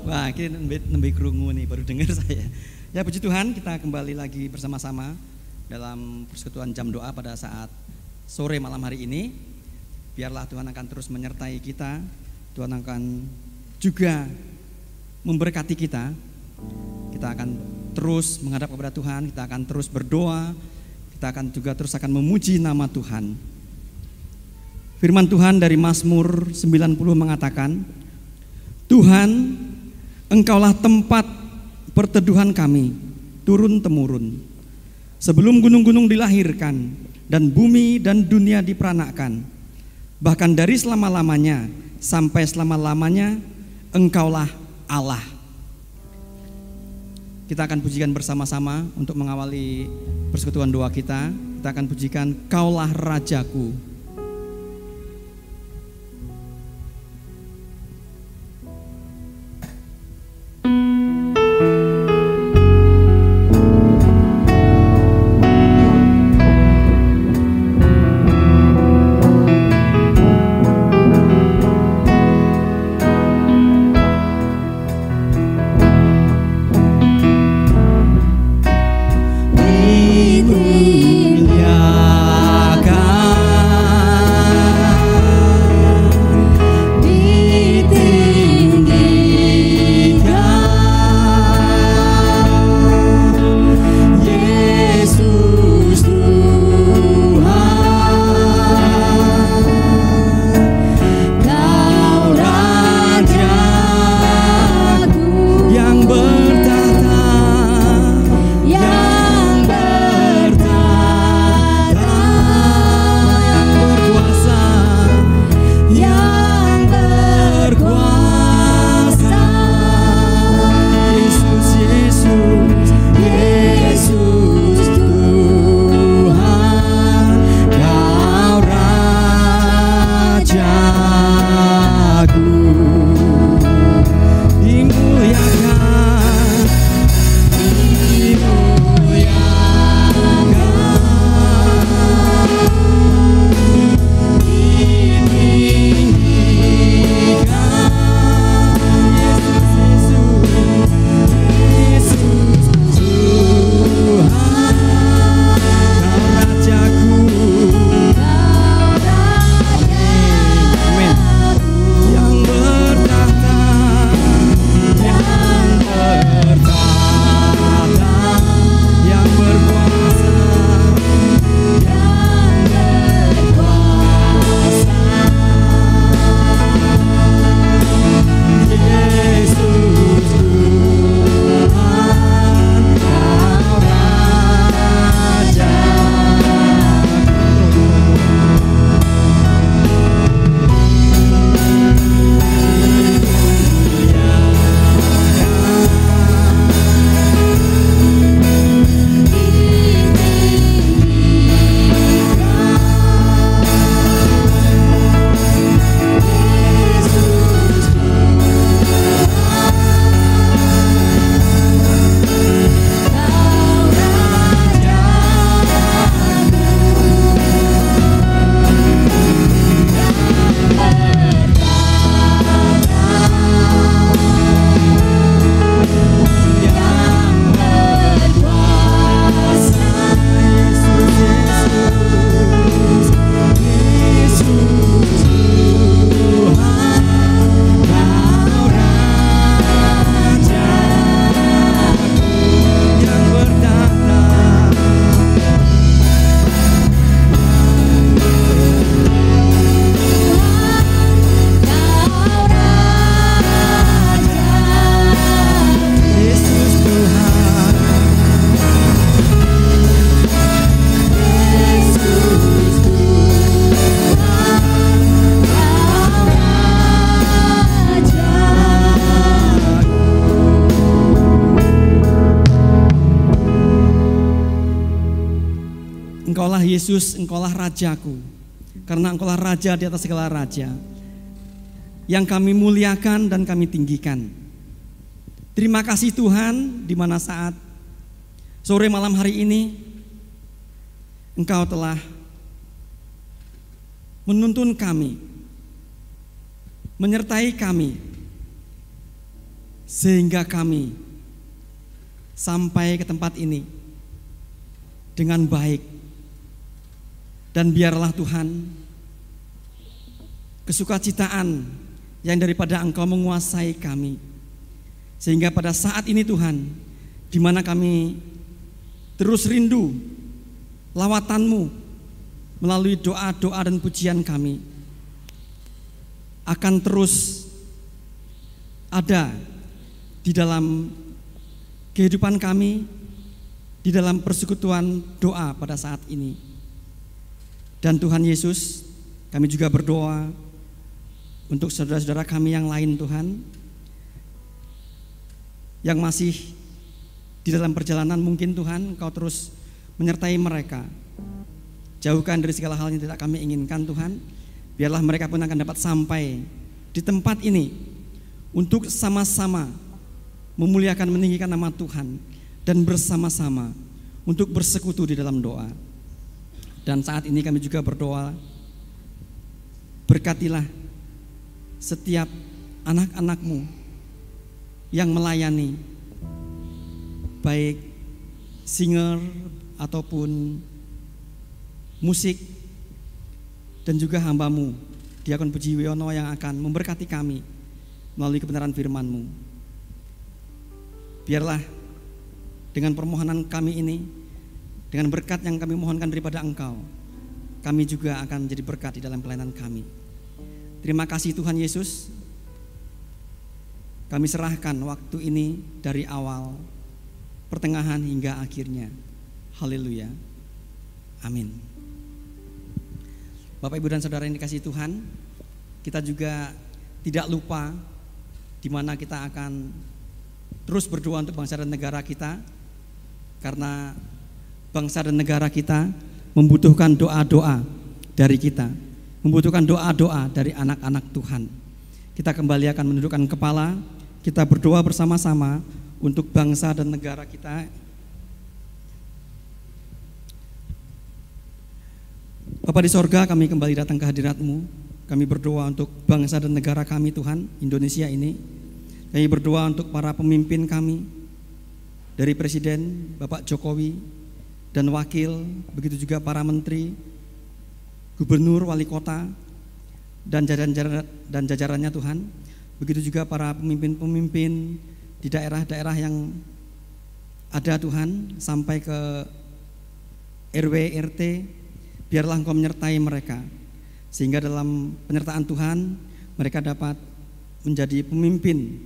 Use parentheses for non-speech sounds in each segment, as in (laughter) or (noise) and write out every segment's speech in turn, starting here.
Wah, ini nembe, nembe kerungu nih, baru dengar (laughs) saya. Ya puji Tuhan, kita kembali lagi bersama-sama dalam persekutuan jam doa pada saat sore malam hari ini. Biarlah Tuhan akan terus menyertai kita. Tuhan akan juga memberkati kita. Kita akan terus menghadap kepada Tuhan, kita akan terus berdoa, kita akan juga terus akan memuji nama Tuhan. Firman Tuhan dari Mazmur 90 mengatakan, Tuhan, Engkaulah tempat perteduhan kami turun temurun. Sebelum gunung-gunung dilahirkan dan bumi dan dunia diperanakkan, bahkan dari selama-lamanya sampai selama-lamanya Engkaulah Allah. Kita akan pujikan bersama-sama untuk mengawali persekutuan doa kita. Kita akan pujikan Kaulah Rajaku. Rajaku. Karena engkaulah raja di atas segala raja. Yang kami muliakan dan kami tinggikan. Terima kasih Tuhan di mana saat sore malam hari ini Engkau telah menuntun kami, menyertai kami sehingga kami sampai ke tempat ini dengan baik. Dan biarlah Tuhan kesukacitaan yang daripada Engkau menguasai kami. Sehingga pada saat ini Tuhan, di mana kami terus rindu lawatanmu melalui doa-doa dan pujian kami akan terus ada di dalam kehidupan kami, di dalam persekutuan doa pada saat ini. Dan Tuhan Yesus, kami juga berdoa untuk saudara-saudara kami yang lain Tuhan, yang masih di dalam perjalanan mungkin Tuhan Kau terus menyertai mereka. Jauhkan dari segala hal yang tidak kami inginkan Tuhan. Biarlah mereka pun akan dapat sampai di tempat ini untuk sama-sama memuliakan meninggikan nama Tuhan dan bersama-sama untuk bersekutu di dalam doa. Dan saat ini kami juga berdoa berkatilah setiap anak-anakmu yang melayani baik singer ataupun musik dan juga hambamu Diakon Puji Wiono yang akan memberkati kami melalui kebenaran firman-Mu. Biarlah dengan permohonan kami ini, dengan berkat yang kami mohonkan daripada Engkau, kami juga akan menjadi berkat di dalam pelayanan kami. Terima kasih Tuhan Yesus. Kami serahkan waktu ini dari awal, pertengahan hingga akhirnya. Haleluya. Amin. Bapak, Ibu, dan Saudara yang dikasih Tuhan, kita juga tidak lupa di mana kita akan terus berdoa untuk bangsa dan negara kita karena bangsa dan negara kita membutuhkan doa-doa dari kita, membutuhkan doa-doa dari anak-anak Tuhan. Kita kembali akan menundukkan kepala, kita berdoa bersama-sama untuk bangsa dan negara kita. Bapak di sorga kami kembali datang ke hadiratmu Kami berdoa untuk bangsa dan negara kami Tuhan Indonesia ini kami berdoa untuk para pemimpin kami dari Presiden Bapak Jokowi dan wakil, begitu juga para menteri, gubernur, wali kota, dan jajaran dan jajarannya Tuhan. Begitu juga para pemimpin-pemimpin di daerah-daerah yang ada Tuhan sampai ke RW RT biarlah Engkau menyertai mereka sehingga dalam penyertaan Tuhan mereka dapat menjadi pemimpin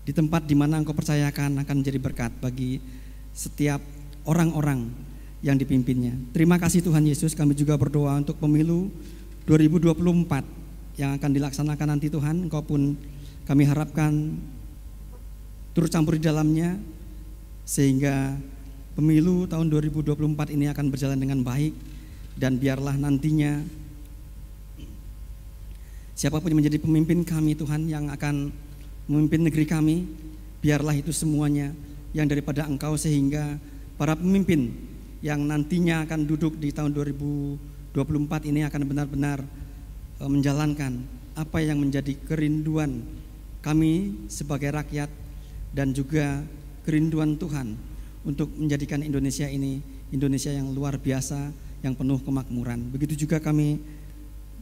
di tempat di mana engkau percayakan akan menjadi berkat bagi setiap orang-orang yang dipimpinnya. Terima kasih Tuhan Yesus, kami juga berdoa untuk pemilu 2024 yang akan dilaksanakan nanti Tuhan, engkau pun kami harapkan turut campur di dalamnya sehingga pemilu tahun 2024 ini akan berjalan dengan baik dan biarlah nantinya siapa pun yang menjadi pemimpin kami Tuhan yang akan memimpin negeri kami, biarlah itu semuanya yang daripada Engkau sehingga para pemimpin yang nantinya akan duduk di tahun 2024 ini akan benar-benar e, menjalankan apa yang menjadi kerinduan kami sebagai rakyat dan juga kerinduan Tuhan untuk menjadikan Indonesia ini Indonesia yang luar biasa, yang penuh kemakmuran. Begitu juga kami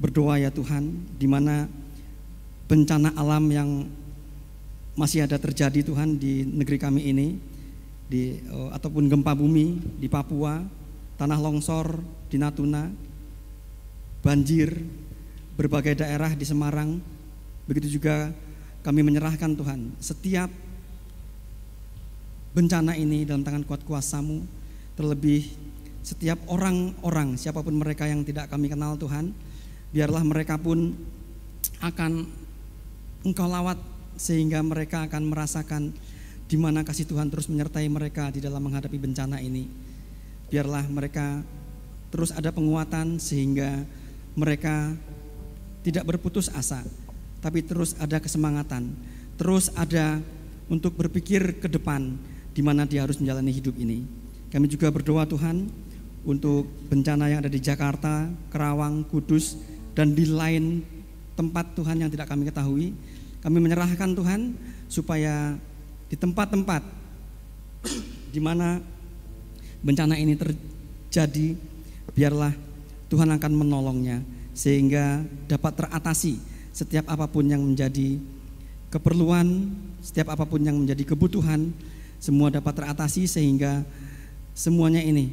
berdoa ya Tuhan, di mana bencana alam yang masih ada terjadi Tuhan di negeri kami ini di uh, ataupun gempa bumi di Papua, tanah longsor di Natuna, banjir berbagai daerah di Semarang. Begitu juga kami menyerahkan Tuhan setiap bencana ini dalam tangan kuat kuasamu terlebih setiap orang-orang siapa pun mereka yang tidak kami kenal Tuhan biarlah mereka pun akan engkau lawat sehingga mereka akan merasakan di mana kasih Tuhan terus menyertai mereka di dalam menghadapi bencana ini. Biarlah mereka terus ada penguatan sehingga mereka tidak berputus asa, tapi terus ada kesemangatan, terus ada untuk berpikir ke depan di mana dia harus menjalani hidup ini. Kami juga berdoa Tuhan untuk bencana yang ada di Jakarta, Kerawang, Kudus, dan di lain tempat Tuhan yang tidak kami ketahui. Kami menyerahkan Tuhan supaya di tempat-tempat di mana bencana ini terjadi, biarlah Tuhan akan menolongnya sehingga dapat teratasi setiap apa pun yang menjadi keperluan, setiap apa pun yang menjadi kebutuhan, semua dapat teratasi sehingga semuanya ini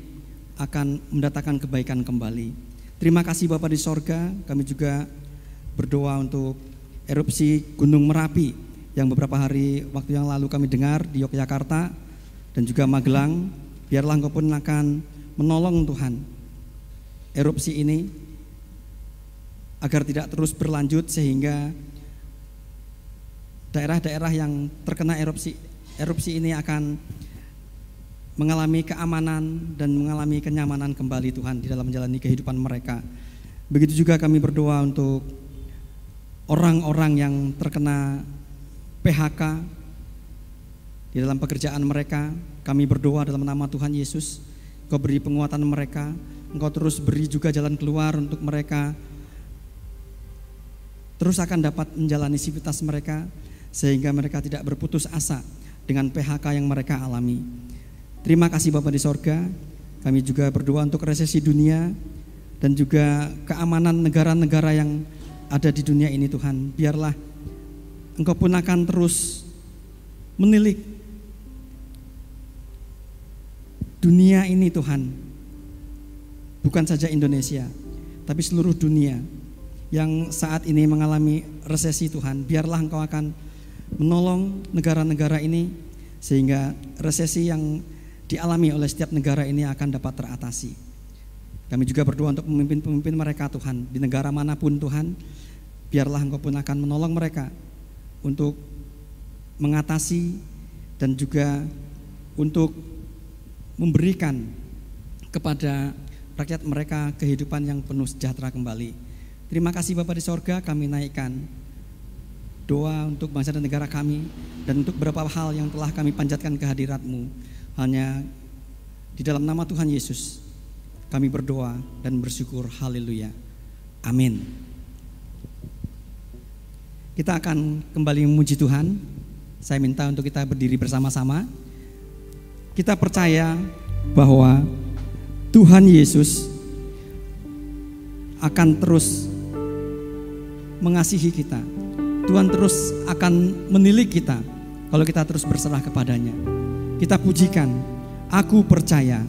akan mendatangkan kebaikan kembali. Terima kasih Bapak di sorga, kami juga berdoa untuk erupsi Gunung Merapi yang beberapa hari waktu yang lalu kami dengar di Yogyakarta dan juga Magelang, biarlah Engkau pun akan menolong Tuhan erupsi ini agar tidak terus berlanjut sehingga daerah-daerah yang terkena erupsi erupsi ini akan mengalami keamanan dan mengalami kenyamanan kembali Tuhan di dalam menjalani kehidupan mereka. Begitu juga kami berdoa untuk orang-orang yang terkena PHK di dalam pekerjaan mereka. Kami berdoa dalam nama Tuhan Yesus, Engkau beri penguatan mereka, Engkau terus beri juga jalan keluar untuk mereka terus akan dapat menjalani sivitas mereka sehingga mereka tidak berputus asa dengan PHK yang mereka alami. Terima kasih Bapak di sorga, kami juga berdoa untuk resesi dunia dan juga keamanan negara-negara yang ada di dunia ini Tuhan. Biarlah Engkau pun akan terus menilik dunia ini Tuhan. Bukan saja Indonesia, tapi seluruh dunia yang saat ini mengalami resesi Tuhan. Biarlah Engkau akan menolong negara-negara ini sehingga resesi yang dialami oleh setiap negara ini akan dapat teratasi. Kami juga berdoa untuk pemimpin-pemimpin mereka Tuhan di negara mana pun Tuhan. Biarlah Engkau pun akan menolong mereka untuk mengatasi dan juga untuk memberikan kepada rakyat mereka kehidupan yang penuh sejahtera kembali. Terima kasih Bapak di sorga kami naikkan doa untuk bangsa dan negara kami dan untuk beberapa hal yang telah kami panjatkan kehadiratmu. Hanya di dalam nama Tuhan Yesus kami berdoa dan bersyukur. Haleluya. Amin. Kita akan kembali memuji Tuhan. Saya minta untuk kita berdiri bersama-sama. Kita percaya bahwa Tuhan Yesus akan terus mengasihi kita. Tuhan terus akan menilik kita kalau kita terus berserah kepadanya. Kita pujikan, aku percaya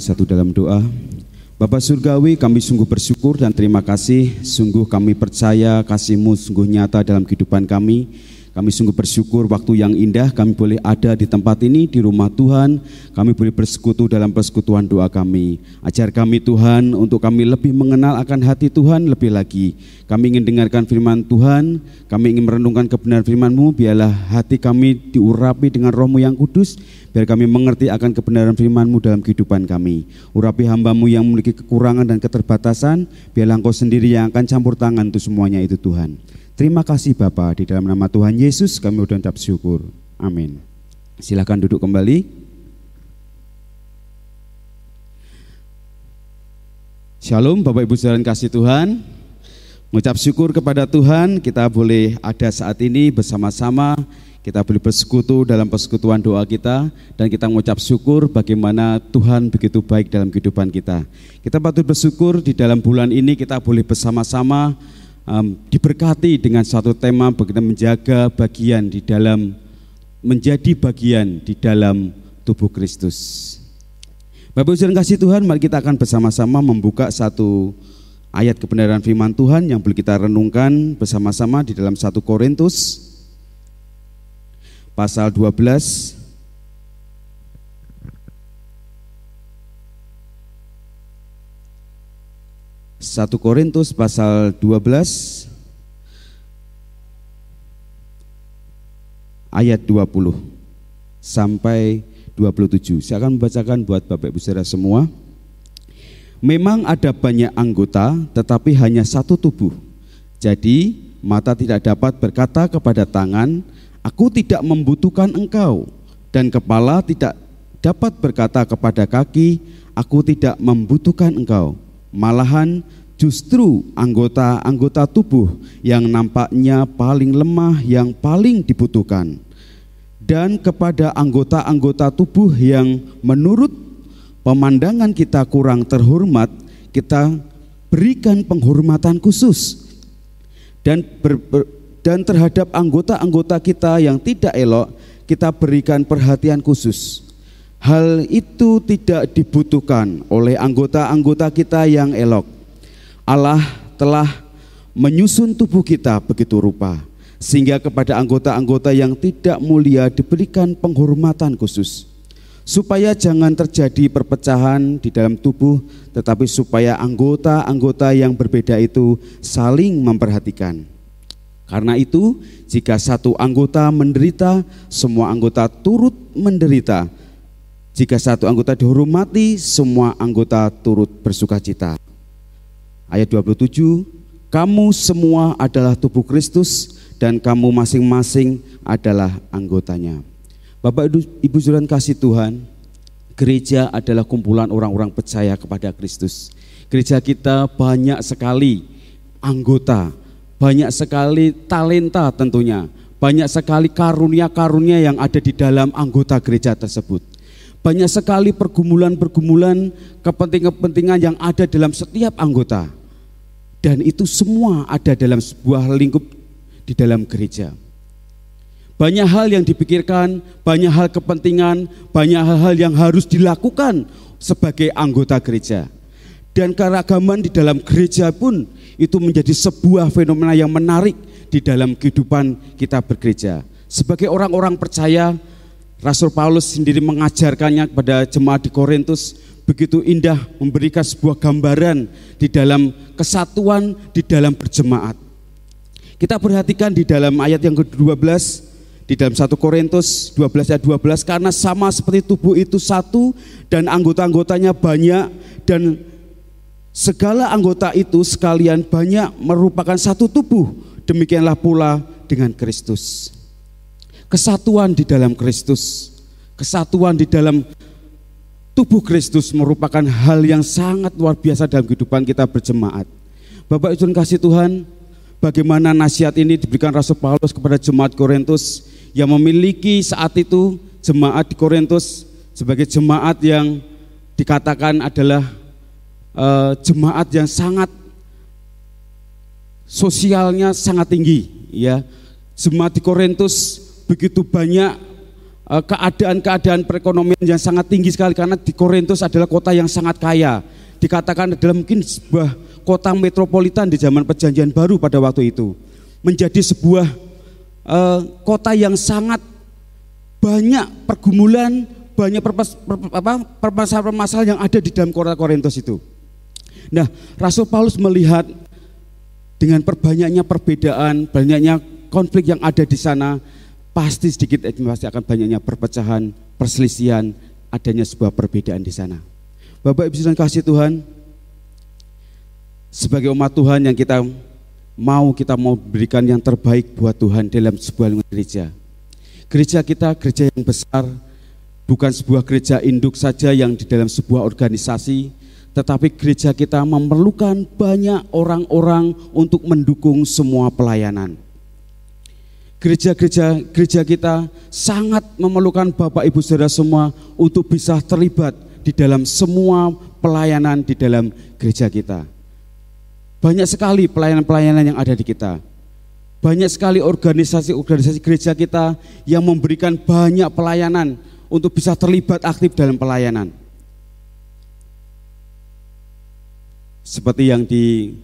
satu dalam doa. Bapak Surgawi, kami sungguh bersyukur dan terima kasih. Sungguh kami percaya kasih-Mu sungguh nyata dalam kehidupan kami. Kami sungguh bersyukur waktu yang indah kami boleh ada di tempat ini, di rumah Tuhan. Kami boleh bersekutu dalam persekutuan doa kami. Ajar kami Tuhan untuk kami lebih mengenal akan hati Tuhan lebih lagi. Kami ingin dengarkan firman Tuhan, kami ingin merenungkan kebenaran firman-Mu, biarlah hati kami diurapi dengan rohmu yang kudus, biar kami mengerti akan kebenaran firman-Mu dalam kehidupan kami. Urapi hamba-Mu yang memiliki kekurangan dan keterbatasan, biarlah Engkau sendiri yang akan campur tangan untuk semuanya itu Tuhan. Terima kasih Bapa di dalam nama Tuhan Yesus kami ucap syukur. Amin. Silakan duduk kembali. Shalom Bapak Ibu Saudara kasih Tuhan. Mengucap syukur kepada Tuhan kita boleh ada saat ini bersama-sama kita boleh bersekutu dalam persekutuan doa kita dan kita mengucap syukur bagaimana Tuhan begitu baik dalam kehidupan kita. Kita patut bersyukur di dalam bulan ini kita boleh bersama-sama um, diberkati dengan satu tema bagaimana menjaga bagian di dalam menjadi bagian di dalam tubuh Kristus. Bapak Ibu kasih Tuhan, mari kita akan bersama-sama membuka satu ayat kebenaran firman Tuhan yang boleh kita renungkan bersama-sama di dalam satu Korintus pasal 12 1 Korintus pasal 12 ayat 20 sampai 27. Saya akan membacakan buat Bapak Ibu Saudara semua. Memang ada banyak anggota tetapi hanya satu tubuh. Jadi mata tidak dapat berkata kepada tangan, aku tidak membutuhkan engkau. Dan kepala tidak dapat berkata kepada kaki, aku tidak membutuhkan engkau Malahan justru anggota-anggota tubuh yang nampaknya paling lemah yang paling dibutuhkan. Dan kepada anggota-anggota tubuh yang menurut pemandangan kita kurang terhormat, kita berikan penghormatan khusus. Dan ber, ber, dan terhadap anggota-anggota kita yang tidak elok, kita berikan perhatian khusus. Hal itu tidak dibutuhkan oleh anggota-anggota kita yang elok. Allah telah menyusun tubuh kita begitu rupa, sehingga kepada anggota-anggota yang tidak mulia diberikan penghormatan khusus, supaya jangan terjadi perpecahan di dalam tubuh, tetapi supaya anggota-anggota yang berbeda itu saling memperhatikan. Karena itu, jika satu anggota menderita, semua anggota turut menderita jika satu anggota dihormati, semua anggota turut bersuka cita. Ayat 27, kamu semua adalah tubuh Kristus dan kamu masing-masing adalah anggotanya. Bapak Ibu, Ibu kasih Tuhan, gereja adalah kumpulan orang-orang percaya kepada Kristus. Gereja kita banyak sekali anggota, banyak sekali talenta tentunya, banyak sekali karunia-karunia yang ada di dalam anggota gereja tersebut. Banyak sekali pergumulan-pergumulan, kepentingan-kepentingan yang ada dalam setiap anggota. Dan itu semua ada dalam sebuah lingkup di dalam gereja. Banyak hal yang dipikirkan, banyak hal kepentingan, banyak hal-hal yang harus dilakukan sebagai anggota gereja. Dan keragaman di dalam gereja pun itu menjadi sebuah fenomena yang menarik di dalam kehidupan kita bergereja. Sebagai orang-orang percaya, Rasul Paulus sendiri mengajarkannya kepada jemaat di Korintus begitu indah memberikan sebuah gambaran di dalam kesatuan di dalam berjemaat. Kita perhatikan di dalam ayat yang ke-12 di dalam 1 Korintus 12 ayat 12 karena sama seperti tubuh itu satu dan anggota-anggotanya banyak dan segala anggota itu sekalian banyak merupakan satu tubuh demikianlah pula dengan Kristus kesatuan di dalam Kristus, kesatuan di dalam tubuh Kristus merupakan hal yang sangat luar biasa dalam kehidupan kita berjemaat. Bapak Ibu kasih Tuhan, bagaimana nasihat ini diberikan Rasul Paulus kepada jemaat Korintus yang memiliki saat itu jemaat di Korintus sebagai jemaat yang dikatakan adalah uh, jemaat yang sangat sosialnya sangat tinggi ya jemaat di Korintus begitu banyak eh, keadaan-keadaan perekonomian yang sangat tinggi sekali karena di Korintus adalah kota yang sangat kaya. Dikatakan adalah mungkin sebuah kota metropolitan di zaman perjanjian baru pada waktu itu. Menjadi sebuah uh, kota yang sangat banyak pergumulan, banyak permasalahan yang ada di dalam kota Korintus itu. Nah, Rasul Paulus melihat dengan perbanyaknya perbedaan, banyaknya konflik yang ada di sana, pasti sedikit pasti akan banyaknya perpecahan, perselisihan, adanya sebuah perbedaan di sana. Bapak Ibu dan kasih Tuhan, sebagai umat Tuhan yang kita mau kita mau berikan yang terbaik buat Tuhan dalam sebuah gereja. Gereja kita gereja yang besar, bukan sebuah gereja induk saja yang di dalam sebuah organisasi, tetapi gereja kita memerlukan banyak orang-orang untuk mendukung semua pelayanan. Gereja-gereja gereja kita sangat memerlukan Bapak Ibu Saudara semua untuk bisa terlibat di dalam semua pelayanan di dalam gereja kita. Banyak sekali pelayanan-pelayanan yang ada di kita. Banyak sekali organisasi-organisasi gereja kita yang memberikan banyak pelayanan untuk bisa terlibat aktif dalam pelayanan. Seperti yang dikasih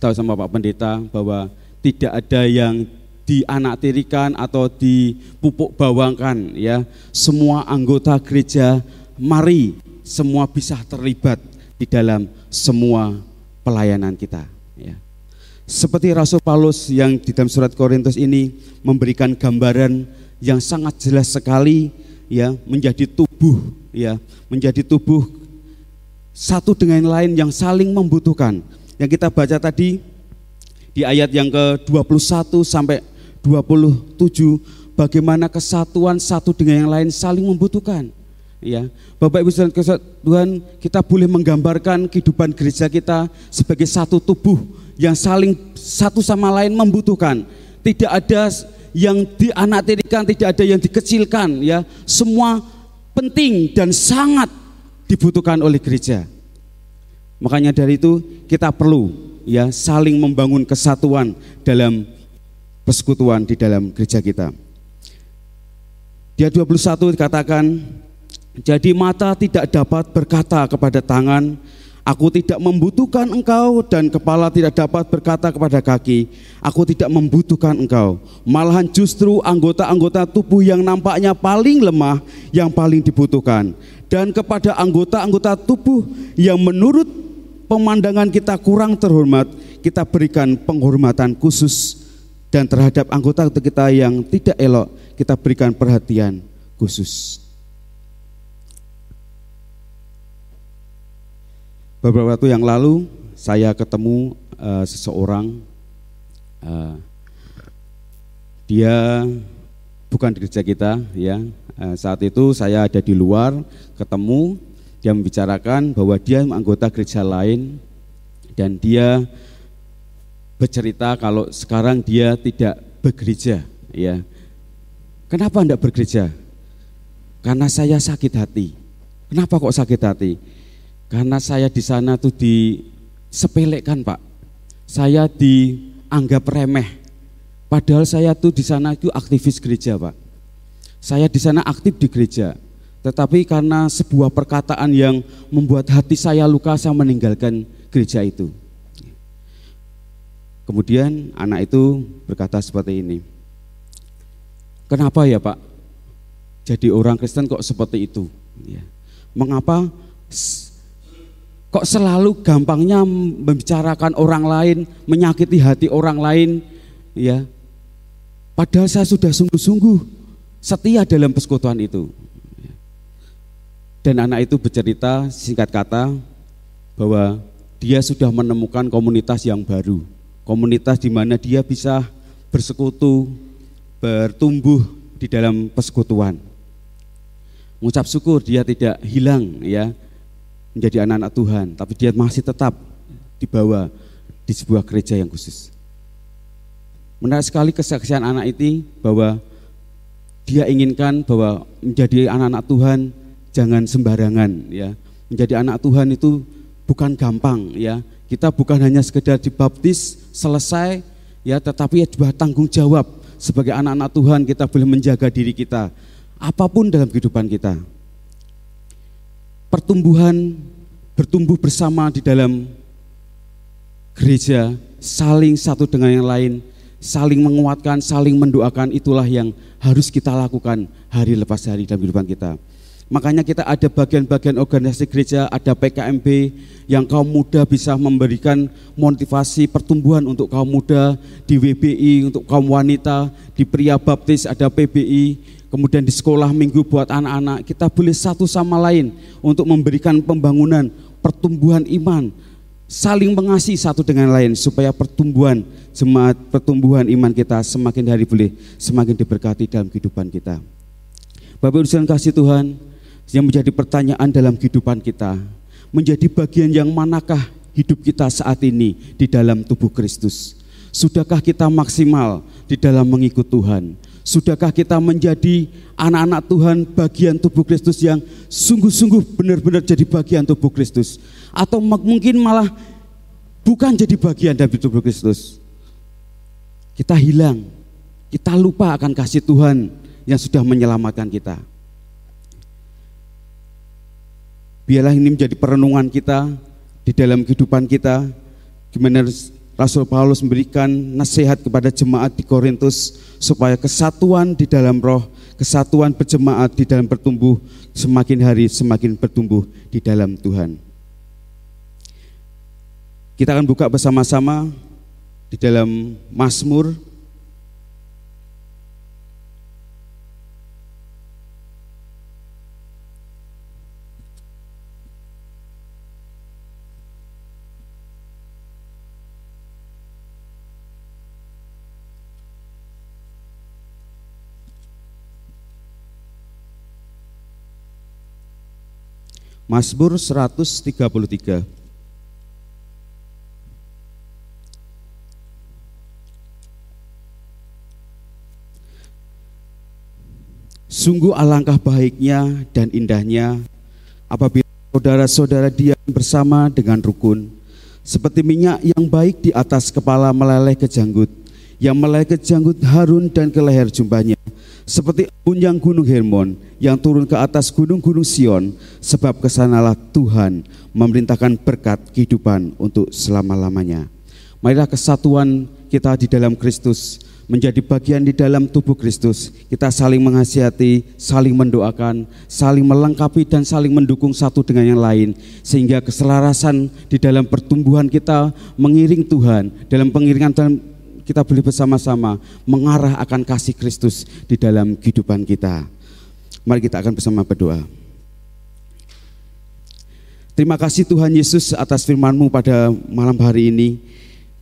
tahu sama Pak Pendeta bahwa tidak ada yang dianaktirikan atau dipupuk bawangkan ya. Semua anggota gereja mari semua bisa terlibat di dalam semua pelayanan kita ya. Seperti Rasul Paulus yang di dalam surat Korintus ini memberikan gambaran yang sangat jelas sekali ya menjadi tubuh ya menjadi tubuh satu dengan lain yang saling membutuhkan. Yang kita baca tadi di ayat yang ke-21 sampai 27 bagaimana kesatuan satu dengan yang lain saling membutuhkan. Ya, Bapak Ibu dan Tuhan, kita boleh menggambarkan kehidupan gereja kita sebagai satu tubuh yang saling satu sama lain membutuhkan. Tidak ada yang dianaktirikan, tidak ada yang dikecilkan, ya. Semua penting dan sangat dibutuhkan oleh gereja. Makanya dari itu kita perlu ya saling membangun kesatuan dalam persekutuan di dalam gereja kita. Dia 21 dikatakan, jadi mata tidak dapat berkata kepada tangan, aku tidak membutuhkan engkau dan kepala tidak dapat berkata kepada kaki, aku tidak membutuhkan engkau. Malahan justru anggota-anggota tubuh yang nampaknya paling lemah yang paling dibutuhkan. Dan kepada anggota-anggota tubuh yang menurut pemandangan kita kurang terhormat, kita berikan penghormatan khusus dan terhadap anggota kita yang tidak elok kita berikan perhatian khusus. Beberapa waktu yang lalu saya ketemu uh, seseorang, uh, dia bukan di gereja kita, ya. Uh, saat itu saya ada di luar, ketemu, dia membicarakan bahwa dia anggota gereja lain dan dia bercerita kalau sekarang dia tidak bergereja, ya. Kenapa tidak bergereja? Karena saya sakit hati. Kenapa kok sakit hati? Karena saya di sana tuh disepelekan, Pak. Saya dianggap remeh. Padahal saya tuh di sana itu aktivis gereja, Pak. Saya di sana aktif di gereja. Tetapi karena sebuah perkataan yang membuat hati saya luka, saya meninggalkan gereja itu. Kemudian anak itu berkata seperti ini. Kenapa ya Pak? Jadi orang Kristen kok seperti itu? Ya. Mengapa kok selalu gampangnya membicarakan orang lain, menyakiti hati orang lain, ya? Padahal saya sudah sungguh-sungguh setia dalam persekutuan itu. Dan anak itu bercerita singkat kata bahwa dia sudah menemukan komunitas yang baru komunitas di mana dia bisa bersekutu, bertumbuh di dalam persekutuan. Mengucap syukur dia tidak hilang ya menjadi anak-anak Tuhan, tapi dia masih tetap dibawa di sebuah gereja yang khusus. Menarik sekali kesaksian anak ini bahwa dia inginkan bahwa menjadi anak-anak Tuhan jangan sembarangan ya. Menjadi anak Tuhan itu bukan gampang ya. Kita bukan hanya sekedar dibaptis selesai ya tetapi ya juga tanggung jawab sebagai anak-anak Tuhan kita boleh menjaga diri kita apa pun dalam kehidupan kita. Pertumbuhan bertumbuh bersama di dalam gereja, saling satu dengan yang lain, saling menguatkan, saling mendoakan itulah yang harus kita lakukan hari lepas hari dalam kehidupan kita. Makanya kita ada bagian-bagian organisasi gereja, ada PKMB yang kaum muda bisa memberikan motivasi pertumbuhan untuk kaum muda, di WBI untuk kaum wanita, di pria baptis ada PBI, kemudian di sekolah minggu buat anak-anak. Kita boleh satu sama lain untuk memberikan pembangunan, pertumbuhan iman, saling mengasihi satu dengan lain supaya pertumbuhan jemaat, pertumbuhan iman kita semakin hari boleh semakin diberkati dalam kehidupan kita. Bapak Ibu kasih Tuhan, yang menjadi pertanyaan dalam kehidupan kita, menjadi bagian yang manakah hidup kita saat ini di dalam tubuh Kristus? Sudahkah kita maksimal di dalam mengikut Tuhan? Sudahkah kita menjadi anak-anak Tuhan bagian tubuh Kristus yang sungguh-sungguh benar-benar jadi bagian tubuh Kristus? Atau mungkin malah bukan jadi bagian dari tubuh Kristus? Kita hilang, kita lupa akan kasih Tuhan yang sudah menyelamatkan kita. Biarlah ini menjadi perenungan kita di dalam kehidupan kita. Gimana Rasul Paulus memberikan nasihat kepada jemaat di Korintus supaya kesatuan di dalam roh, kesatuan berjemaat di dalam bertumbuh semakin hari semakin bertumbuh di dalam Tuhan. Kita akan buka bersama-sama di dalam Mazmur Mazmur 133. Sungguh alangkah baiknya dan indahnya apabila saudara-saudara diam bersama dengan rukun, seperti minyak yang baik di atas kepala meleleh ke janggut, yang meleleh ke janggut Harun dan ke leher jumbanya, seperti punyang gunung Hermon yang turun ke atas gunung-gunung Sion, sebab ke sanalah Tuhan memerintahkan berkat kehidupan untuk selama-lamanya. Marilah kesatuan kita di dalam Kristus menjadi bagian di dalam tubuh Kristus. Kita saling menghasiati, saling mendoakan, saling melengkapi dan saling mendukung satu dengan yang lain sehingga keselarasan di dalam pertumbuhan kita mengiring Tuhan dalam pengiringan dalam kita boleh bersama-sama mengarah akan kasih Kristus di dalam kehidupan kita. Mari kita akan bersama berdoa. Terima kasih Tuhan Yesus atas firman-Mu pada malam hari ini.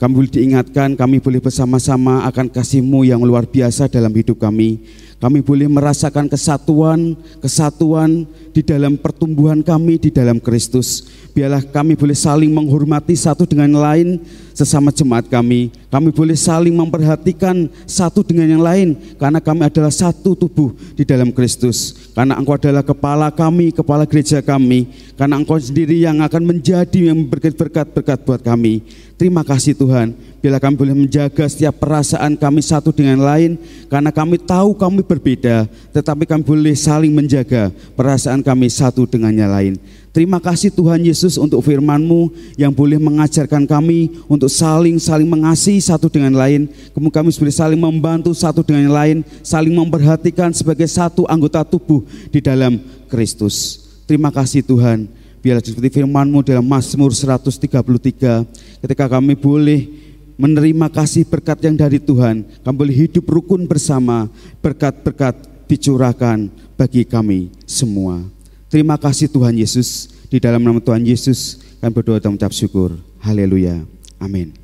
Kami boleh diingatkan, kami boleh bersama-sama akan kasih-Mu yang luar biasa dalam hidup kami. Kami boleh merasakan kesatuan, kesatuan di dalam pertumbuhan kami di dalam Kristus. Biarlah kami boleh saling menghormati satu dengan lain sesama jemaat kami. Kami boleh saling memperhatikan satu dengan yang lain karena kami adalah satu tubuh di dalam Kristus. Karena Engkau adalah kepala kami, kepala gereja kami. Karena Engkau sendiri yang akan menjadi yang berkat-berkat buat kami. Terima kasih Tuhan. Bila kami boleh menjaga setiap perasaan kami satu dengan lain, karena kami tahu kami berbeda, tetapi kami boleh saling menjaga perasaan kami satu dengan yang lain. Terima kasih Tuhan Yesus untuk firman-Mu yang boleh mengajarkan kami untuk saling-saling mengasihi satu dengan lain. Kemudian kami boleh saling membantu satu dengan yang lain, saling memperhatikan sebagai satu anggota tubuh di dalam Kristus. Terima kasih Tuhan. Biarlah seperti firman-Mu dalam Mazmur 133, ketika kami boleh menerima kasih berkat yang dari Tuhan, kami boleh hidup rukun bersama, berkat-berkat dicurahkan bagi kami semua. Terima kasih Tuhan Yesus, di dalam nama Tuhan Yesus kami berdoa dan mengucap syukur. Haleluya. Amin.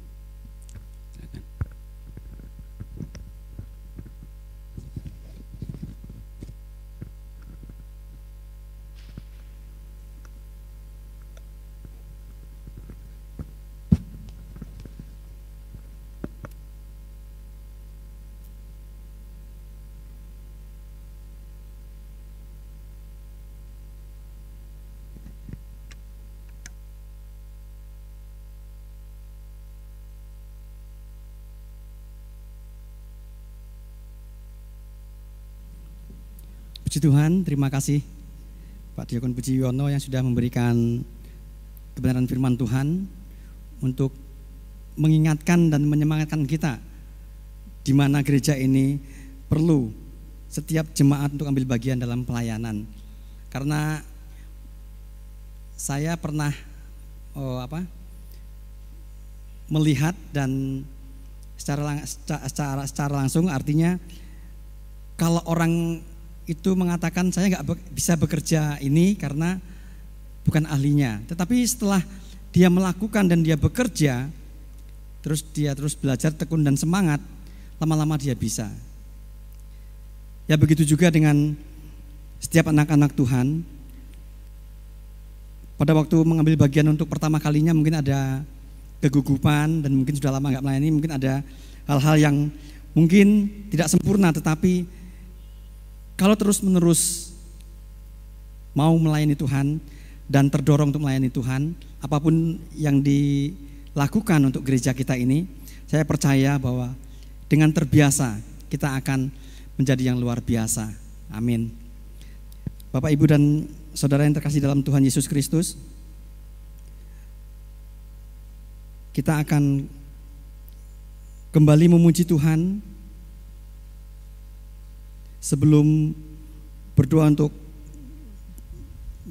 Puji Tuhan, terima kasih Pak Diakon Puji Yono yang sudah memberikan kebenaran firman Tuhan untuk mengingatkan dan menyemangatkan kita di mana gereja ini perlu setiap jemaat untuk ambil bagian dalam pelayanan. Karena saya pernah oh, apa melihat dan secara, secara secara langsung artinya kalau orang itu mengatakan saya nggak bisa bekerja ini karena bukan ahlinya. Tetapi setelah dia melakukan dan dia bekerja, terus dia terus belajar tekun dan semangat, lama-lama dia bisa. Ya begitu juga dengan setiap anak-anak Tuhan. Pada waktu mengambil bagian untuk pertama kalinya mungkin ada kegugupan dan mungkin sudah lama nggak melayani, mungkin ada hal-hal yang mungkin tidak sempurna tetapi kalau terus-menerus mau melayani Tuhan dan terdorong untuk melayani Tuhan, apa pun yang dilakukan untuk gereja kita ini, saya percaya bahwa dengan terbiasa kita akan menjadi yang luar biasa. Amin. Bapak, Ibu, dan saudara yang terkasih dalam Tuhan Yesus Kristus, kita akan kembali memuji Tuhan sebelum berdoa untuk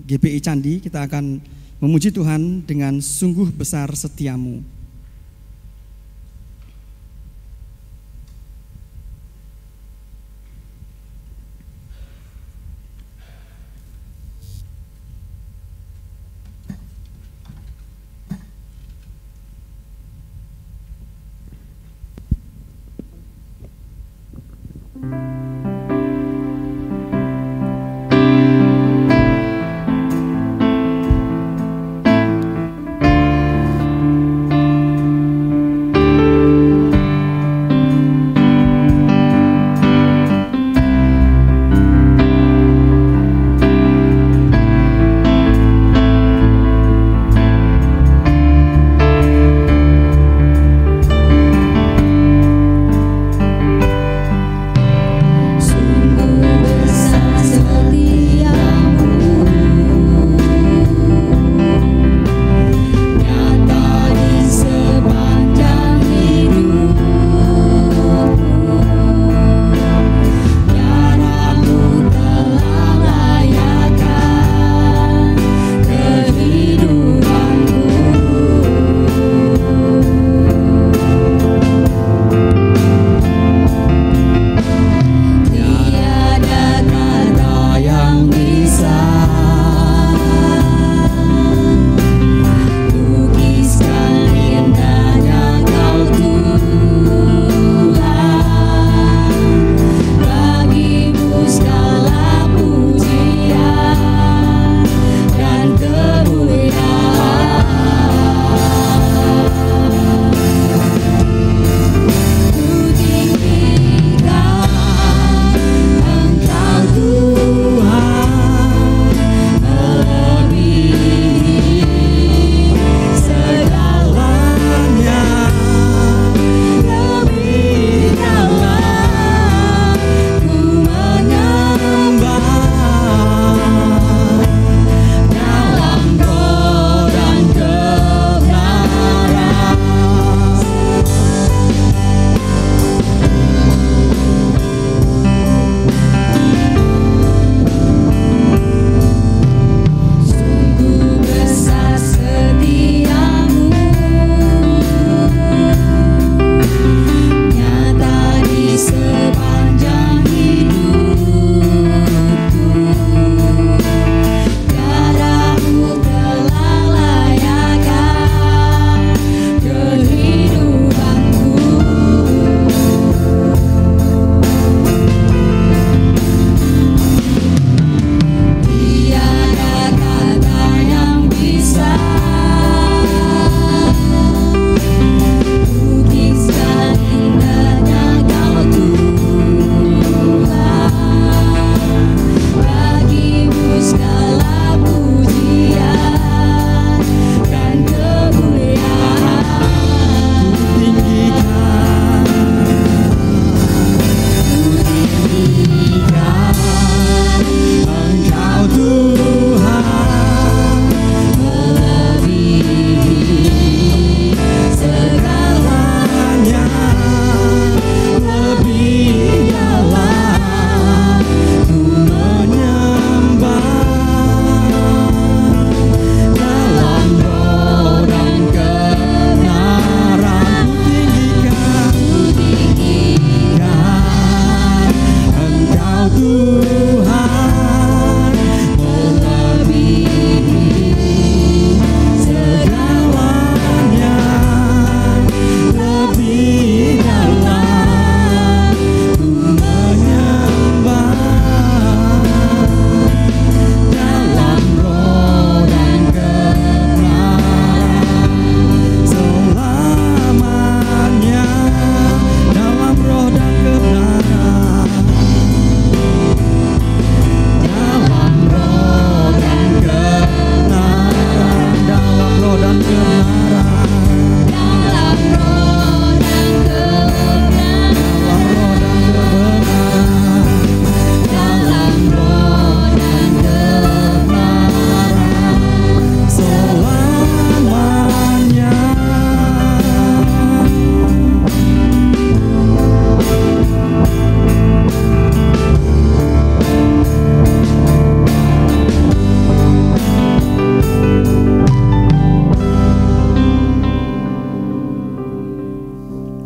GPI Candi, kita akan memuji Tuhan dengan sungguh besar setiamu.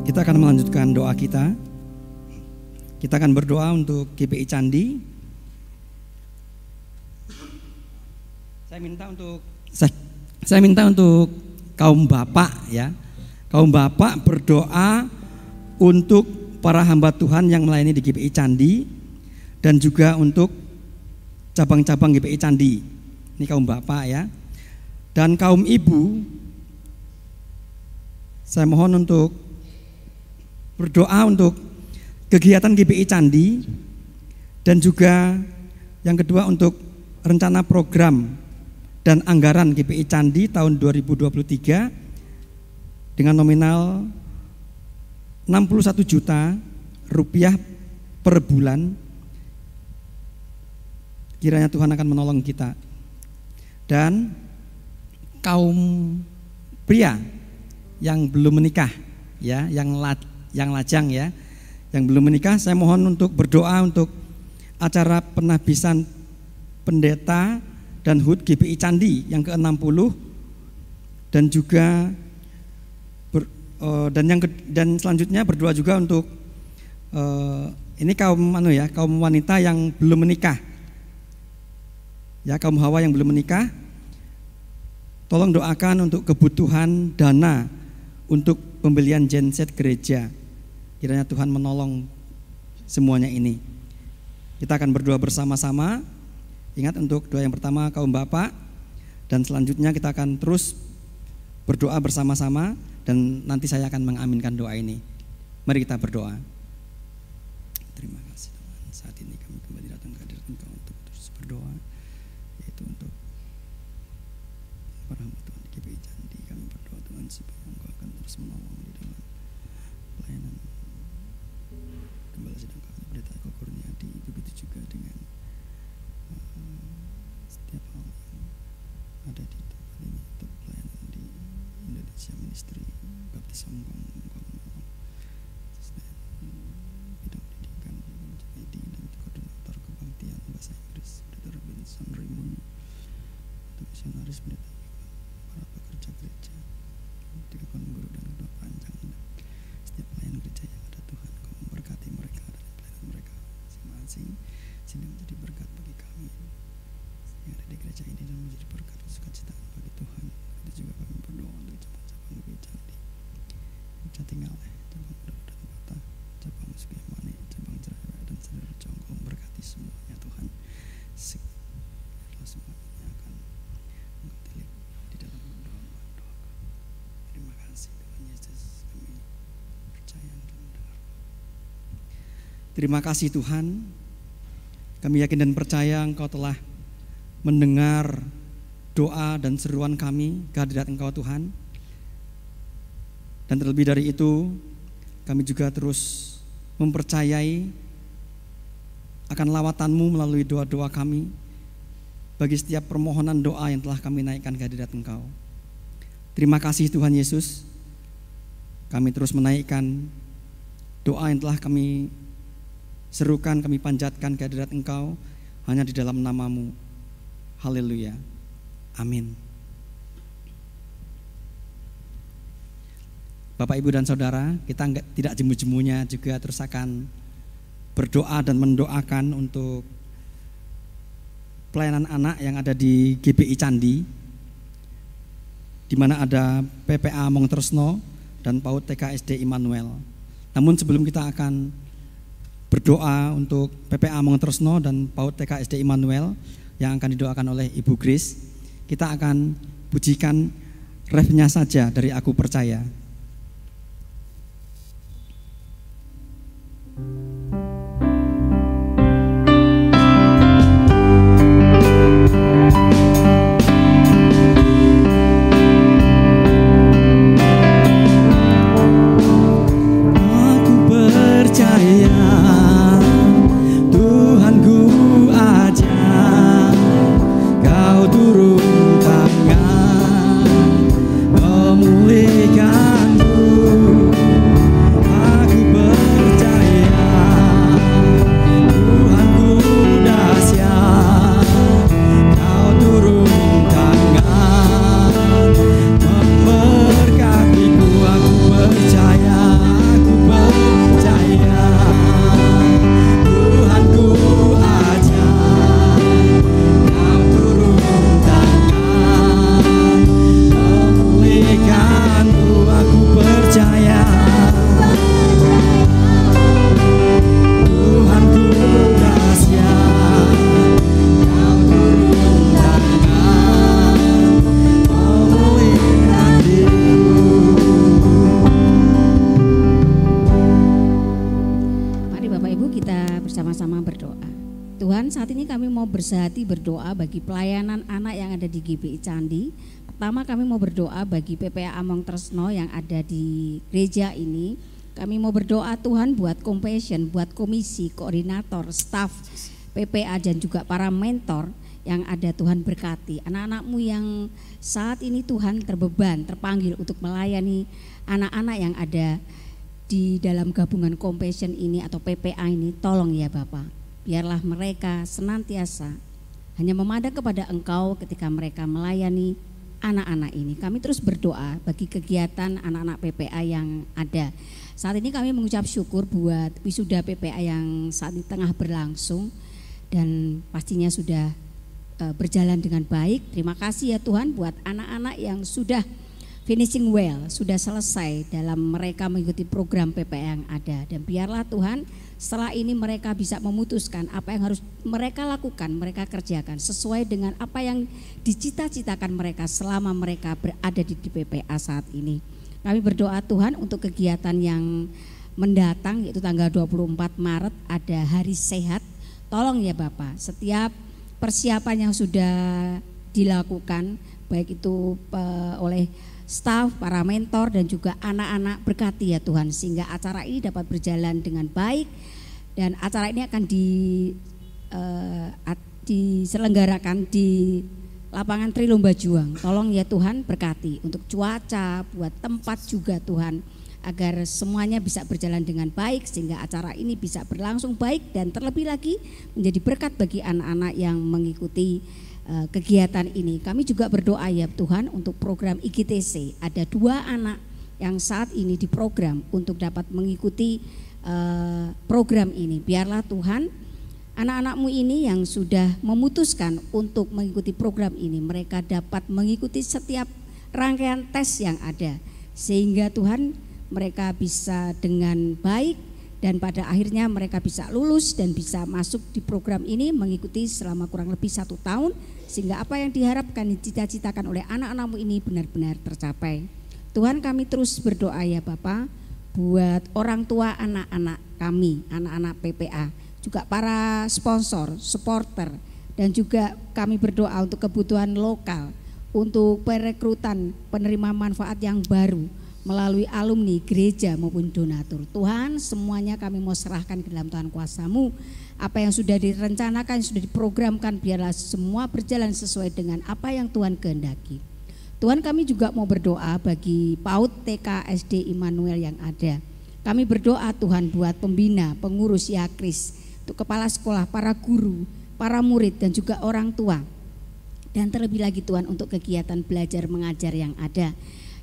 Kita akan melanjutkan doa kita. Kita akan berdoa untuk GPI Candi. Saya minta untuk saya, saya minta untuk kaum bapak ya. Kaum bapak berdoa untuk para hamba Tuhan yang melayani di GPI Candi dan juga untuk cabang-cabang GPI Candi. Ini kaum bapak ya. Dan kaum ibu saya mohon untuk berdoa untuk kegiatan GPI Candi dan juga yang kedua untuk rencana program dan anggaran GPI Candi tahun 2023 dengan nominal 61 juta rupiah per bulan. Kiranya Tuhan akan menolong kita. Dan kaum pria yang belum menikah ya yang yang lajang ya, yang belum menikah saya mohon untuk berdoa untuk acara penabisan pendeta dan HUT GPI Candi yang ke-60 dan juga ber, uh, dan yang ke, dan selanjutnya berdoa juga untuk uh, ini kaum anu ya, kaum wanita yang belum menikah. Ya, kaum hawa yang belum menikah. Tolong doakan untuk kebutuhan dana untuk pembelian genset gereja. Kiranya Tuhan menolong semuanya ini. Kita akan berdoa bersama-sama. Ingat untuk doa yang pertama kaum bapak dan selanjutnya kita akan terus berdoa bersama-sama dan nanti saya akan mengaminkan doa ini. Mari kita berdoa. Terima kasih Tuhan. Saat ini kami kembali datang ke hadirat Engkau untuk terus berdoa yaitu untuk para Tuhan di GPI Candi. Kami berdoa Tuhan supaya Engkau akan terus menolong di dalam pelayanan Gembala sedang kami pendeta Eko Kurniadi begitu juga dengan uh, setiap hal yang ada di tempat ini untuk pelayanan di Indonesia Ministry Baptis Hongkong bidang pendidikan ID dan koordinator kebaktian bahasa Inggris pendeta Robinson Raymond untuk misionaris pendeta para pekerja gereja diakon guru dan kedua panjang dan setiap pelayan gereja yang ada Tuhan kau memberkati mereka dan pelayanan mereka masing-masing sehingga menjadi berkat bagi kami. Yang ada di gereja ini dan menjadi berkat dan sukacita bagi Tuhan. Itu juga kami berdoa untuk cabang-cabang gereja di gereja tinggal cabang Bedok dan kota cabang Sukiyamani cabang Cerewet dan saudara Jongkong memberkati semuanya Tuhan. Biarlah semuanya akan engkau tilik di dalam doa doa Terima kasih Tuhan Yesus kami percaya dan mendengar. Terima kasih Tuhan. Kami yakin dan percaya Engkau telah mendengar doa dan seruan kami kehadirat Engkau Tuhan. Dan terlebih dari itu, kami juga terus mempercayai akan lawatanmu melalui doa-doa kami bagi setiap permohonan doa yang telah kami naikkan kehadirat Engkau. Terima kasih Tuhan Yesus. Kami terus menaikkan doa yang telah kami serukan, kami panjatkan kehadirat Engkau hanya di dalam namamu. Haleluya. Amin. Bapak, Ibu, dan Saudara, kita enggak, tidak jemu-jemunya juga terus akan berdoa dan mendoakan untuk pelayanan anak yang ada di GPI Candi di mana ada PPA Mongtresno dan PAUD TKSD Immanuel. Namun sebelum kita akan berdoa untuk PPA Mongtresno dan PAUD TKSD Immanuel yang akan didoakan oleh Ibu Grace, kita akan pujikan refnya saja dari Aku Percaya. Aku berdoa bagi pelayanan anak yang ada di GBI Candi. Pertama kami mau berdoa bagi PPA Among Tresno yang ada di gereja ini. Kami mau berdoa Tuhan buat compassion, buat komisi, koordinator, staff PPA dan juga para mentor yang ada Tuhan berkati. Anak-anakmu yang saat ini Tuhan terbeban, terpanggil untuk melayani anak-anak yang ada di dalam gabungan compassion ini atau PPA ini, tolong ya Bapak, biarlah mereka senantiasa hanya memandang kepada Engkau ketika mereka melayani anak-anak ini. Kami terus berdoa bagi kegiatan anak-anak PPA yang ada. Saat ini kami mengucap syukur buat wisuda PPA yang saat ini tengah berlangsung dan pastinya sudah e, berjalan dengan baik. Terima kasih ya Tuhan buat anak-anak yang sudah finishing well, sudah selesai dalam mereka mengikuti program PPA yang ada. Dan biarlah Tuhan setelah ini mereka bisa memutuskan apa yang harus mereka lakukan, mereka kerjakan sesuai dengan apa yang dicita-citakan mereka selama mereka berada di PPA saat ini. Kami berdoa Tuhan untuk kegiatan yang mendatang yaitu tanggal 24 Maret ada hari sehat. Tolong ya Bapak, setiap persiapan yang sudah dilakukan baik itu uh, oleh staf, para mentor dan juga anak-anak berkati ya Tuhan sehingga acara ini dapat berjalan dengan baik dan acara ini akan di uh, diselenggarakan di lapangan Trilomba Juang. Tolong ya Tuhan berkati untuk cuaca, buat tempat juga Tuhan agar semuanya bisa berjalan dengan baik sehingga acara ini bisa berlangsung baik dan terlebih lagi menjadi berkat bagi anak-anak yang mengikuti kegiatan ini. Kami juga berdoa ya Tuhan untuk program IGTC. Ada dua anak yang saat ini diprogram untuk dapat mengikuti uh, program ini. Biarlah Tuhan anak-anakmu ini yang sudah memutuskan untuk mengikuti program ini, mereka dapat mengikuti setiap rangkaian tes yang ada. Sehingga Tuhan mereka bisa dengan baik dan pada akhirnya mereka bisa lulus dan bisa masuk di program ini mengikuti selama kurang lebih satu tahun sehingga apa yang diharapkan dicita-citakan oleh anak-anakmu ini benar-benar tercapai. Tuhan kami terus berdoa ya Bapak buat orang tua anak-anak kami, anak-anak PPA, juga para sponsor, supporter dan juga kami berdoa untuk kebutuhan lokal, untuk perekrutan penerima manfaat yang baru, melalui alumni gereja maupun donatur. Tuhan semuanya kami mau serahkan ke dalam Tuhan kuasamu. Apa yang sudah direncanakan, sudah diprogramkan biarlah semua berjalan sesuai dengan apa yang Tuhan kehendaki. Tuhan kami juga mau berdoa bagi PAUD TK SD Immanuel yang ada. Kami berdoa Tuhan buat pembina, pengurus Yakris, untuk kepala sekolah, para guru, para murid dan juga orang tua. Dan terlebih lagi Tuhan untuk kegiatan belajar mengajar yang ada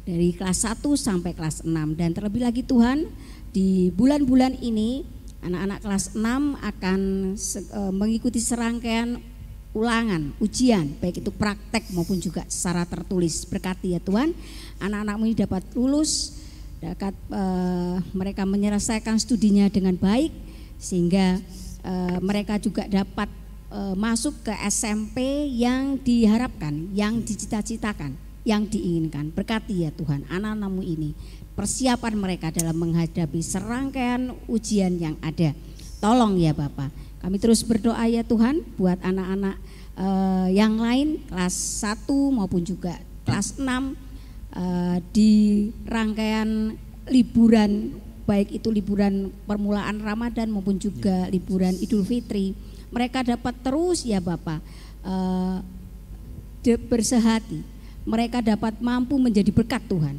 dari kelas 1 sampai kelas 6 dan terlebih lagi Tuhan di bulan-bulan ini anak-anak kelas 6 akan e, mengikuti serangkaian ulangan, ujian, baik itu praktek maupun juga secara tertulis. Berkati ya Tuhan, anak-anakmu ini dapat lulus, dapat e, mereka menyelesaikan studinya dengan baik, sehingga e, mereka juga dapat e, masuk ke SMP yang diharapkan, yang dicita-citakan yang diinginkan. Berkati ya Tuhan anak-anakmu ini persiapan mereka dalam menghadapi serangkaian ujian yang ada. Tolong ya Bapak. Kami terus berdoa ya Tuhan buat anak-anak uh, yang lain kelas 1 maupun juga kelas 6 uh, eh, di rangkaian liburan baik itu liburan permulaan Ramadan maupun juga liburan Idul Fitri. Mereka dapat terus ya Bapak uh, bersehati mereka dapat mampu menjadi berkat Tuhan,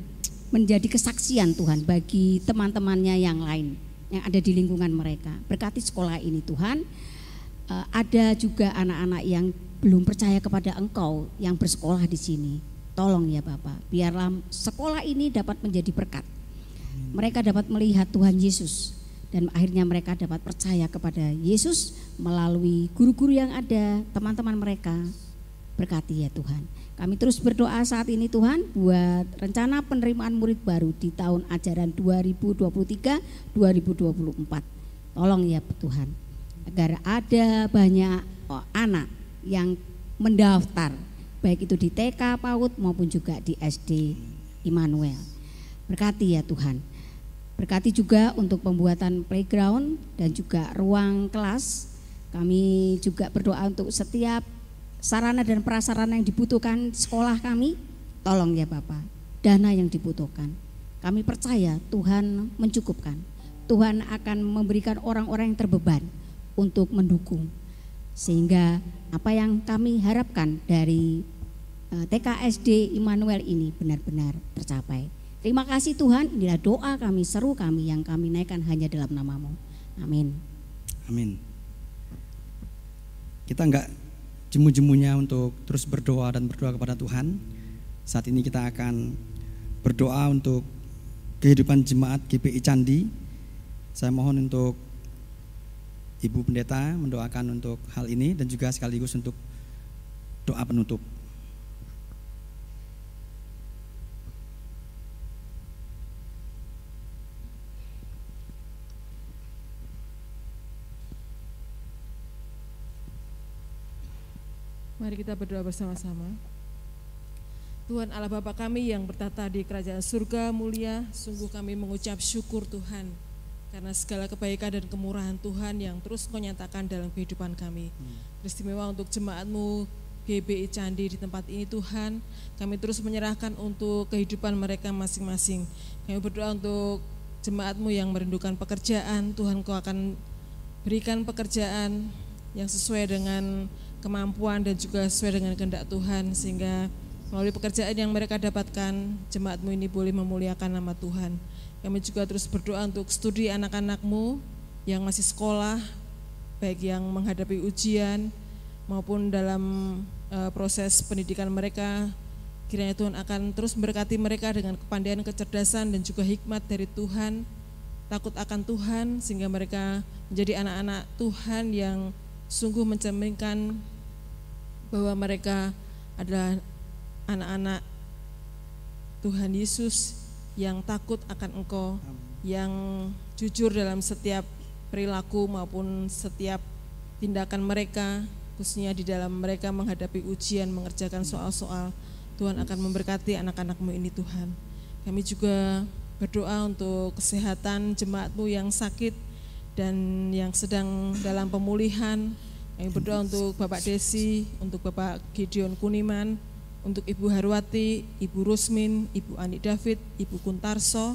menjadi kesaksian Tuhan bagi teman-temannya yang lain yang ada di lingkungan mereka. Berkati sekolah ini Tuhan. Eh, ada juga anak-anak yang belum percaya kepada Engkau yang bersekolah di sini. Tolong ya Bapak, biarlah sekolah ini dapat menjadi berkat. Mereka dapat melihat Tuhan Yesus dan akhirnya mereka dapat percaya kepada Yesus melalui guru-guru yang ada, teman-teman mereka. Berkati ya Tuhan. Kami terus berdoa saat ini Tuhan buat rencana penerimaan murid baru di tahun ajaran 2023-2024. Tolong ya Tuhan, agar ada banyak oh, anak yang mendaftar, baik itu di TK PAUD maupun juga di SD Immanuel. Berkati ya Tuhan. Berkati juga untuk pembuatan playground dan juga ruang kelas Kami juga berdoa untuk setiap sarana dan prasarana yang dibutuhkan sekolah kami, tolong ya Bapak, dana yang dibutuhkan. Kami percaya Tuhan mencukupkan. Tuhan akan memberikan orang-orang yang terbeban untuk mendukung. Sehingga apa yang kami harapkan dari eh, TKSD Immanuel ini benar-benar tercapai. Terima kasih Tuhan, inilah doa kami, seru kami yang kami naikkan hanya dalam namamu. Amin. Amin. Kita enggak jemu-jemunya untuk terus berdoa dan berdoa kepada Tuhan. Saat ini kita akan berdoa untuk kehidupan jemaat GPI Candi. Saya mohon untuk Ibu Pendeta mendoakan untuk hal ini dan juga sekaligus untuk doa penutup. Mari kita berdoa bersama-sama. Tuhan Allah Bapa kami yang bertata di kerajaan surga mulia, sungguh kami mengucap syukur Tuhan karena segala kebaikan dan kemurahan Tuhan yang terus kau nyatakan dalam kehidupan kami. Istimewa untuk jemaatmu GBI Candi di tempat ini Tuhan, kami terus menyerahkan untuk kehidupan mereka masing-masing. Kami berdoa untuk jemaatmu yang merindukan pekerjaan, Tuhan kau akan berikan pekerjaan yang sesuai dengan kemampuan dan juga sesuai dengan kehendak Tuhan sehingga melalui pekerjaan yang mereka dapatkan jemaatmu ini boleh memuliakan nama Tuhan. Kami juga terus berdoa untuk studi anak-anakmu yang masih sekolah, baik yang menghadapi ujian maupun dalam uh, proses pendidikan mereka. Kiranya Tuhan akan terus memberkati mereka dengan kepandaian, kecerdasan dan juga hikmat dari Tuhan, takut akan Tuhan sehingga mereka menjadi anak-anak Tuhan yang sungguh mencerminkan bahwa mereka adalah anak-anak Tuhan Yesus yang takut akan Engkau, yang jujur dalam setiap perilaku maupun setiap tindakan mereka, khususnya di dalam mereka menghadapi ujian, mengerjakan soal-soal. Tuhan akan memberkati anak-anakmu ini Tuhan. Kami juga berdoa untuk kesehatan jemaatmu yang sakit dan yang sedang dalam pemulihan, kami berdoa untuk Bapak Desi, untuk Bapak Gideon Kuniman, untuk Ibu Harwati, Ibu Rusmin, Ibu Ani David, Ibu Kuntarso.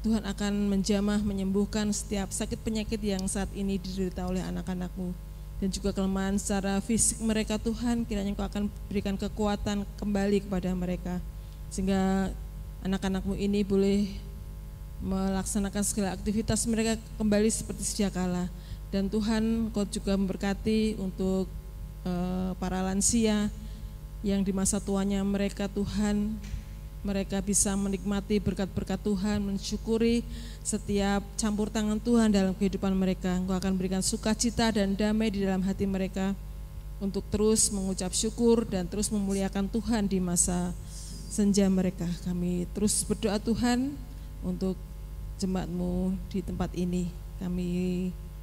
Tuhan akan menjamah, menyembuhkan setiap sakit penyakit yang saat ini diderita oleh anak-anakmu. Dan juga kelemahan secara fisik mereka Tuhan, kiranya Engkau akan berikan kekuatan kembali kepada mereka. Sehingga anak-anakmu ini boleh melaksanakan segala aktivitas mereka kembali seperti sedia kala dan Tuhan kau juga memberkati untuk uh, para lansia yang di masa tuanya mereka Tuhan mereka bisa menikmati berkat-berkat Tuhan, mensyukuri setiap campur tangan Tuhan dalam kehidupan mereka. Engkau akan berikan sukacita dan damai di dalam hati mereka untuk terus mengucap syukur dan terus memuliakan Tuhan di masa senja mereka. Kami terus berdoa Tuhan untuk jemaatmu di tempat ini. Kami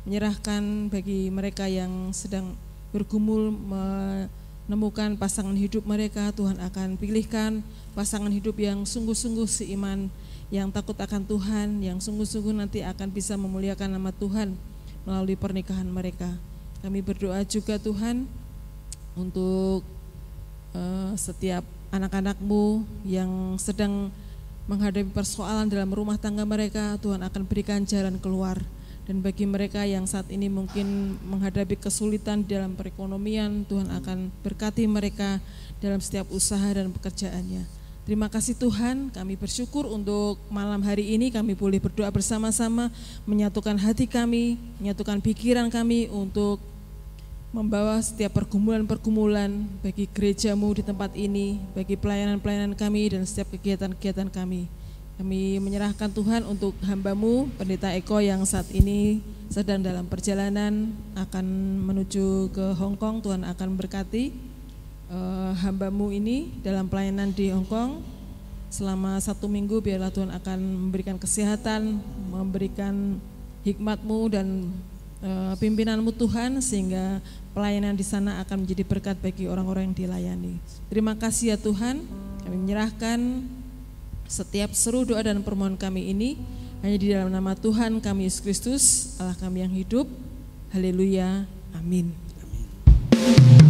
menyerahkan bagi mereka yang sedang bergumul menemukan pasangan hidup mereka, Tuhan akan pilihkan pasangan hidup yang sungguh-sungguh seiman, yang takut akan Tuhan, yang sungguh-sungguh nanti akan bisa memuliakan nama Tuhan melalui pernikahan mereka. Kami berdoa juga Tuhan untuk uh, setiap anak-anakmu yang sedang menghadapi persoalan dalam rumah tangga mereka, Tuhan akan berikan jalan keluar dan bagi mereka yang saat ini mungkin menghadapi kesulitan dalam perekonomian, Tuhan akan berkati mereka dalam setiap usaha dan pekerjaannya. Terima kasih Tuhan, kami bersyukur untuk malam hari ini kami boleh berdoa bersama-sama, menyatukan hati kami, menyatukan pikiran kami untuk membawa setiap pergumulan-pergumulan bagi gerejamu di tempat ini, bagi pelayanan-pelayanan kami dan setiap kegiatan-kegiatan kami. Kami menyerahkan Tuhan untuk hambamu, Pendeta Eko yang saat ini sedang dalam perjalanan akan menuju ke Hong Kong. Tuhan akan berkati uh, hambamu ini dalam pelayanan di Hong Kong selama satu minggu. Biarlah Tuhan akan memberikan kesehatan, memberikan hikmatmu dan uh, pimpinanmu Tuhan sehingga pelayanan di sana akan menjadi berkat bagi orang-orang yang dilayani. Terima kasih ya Tuhan. Kami menyerahkan setiap seru doa dan permohonan kami ini hanya di dalam nama Tuhan kami Yesus Kristus, Allah kami yang hidup. Haleluya. Amin. Mau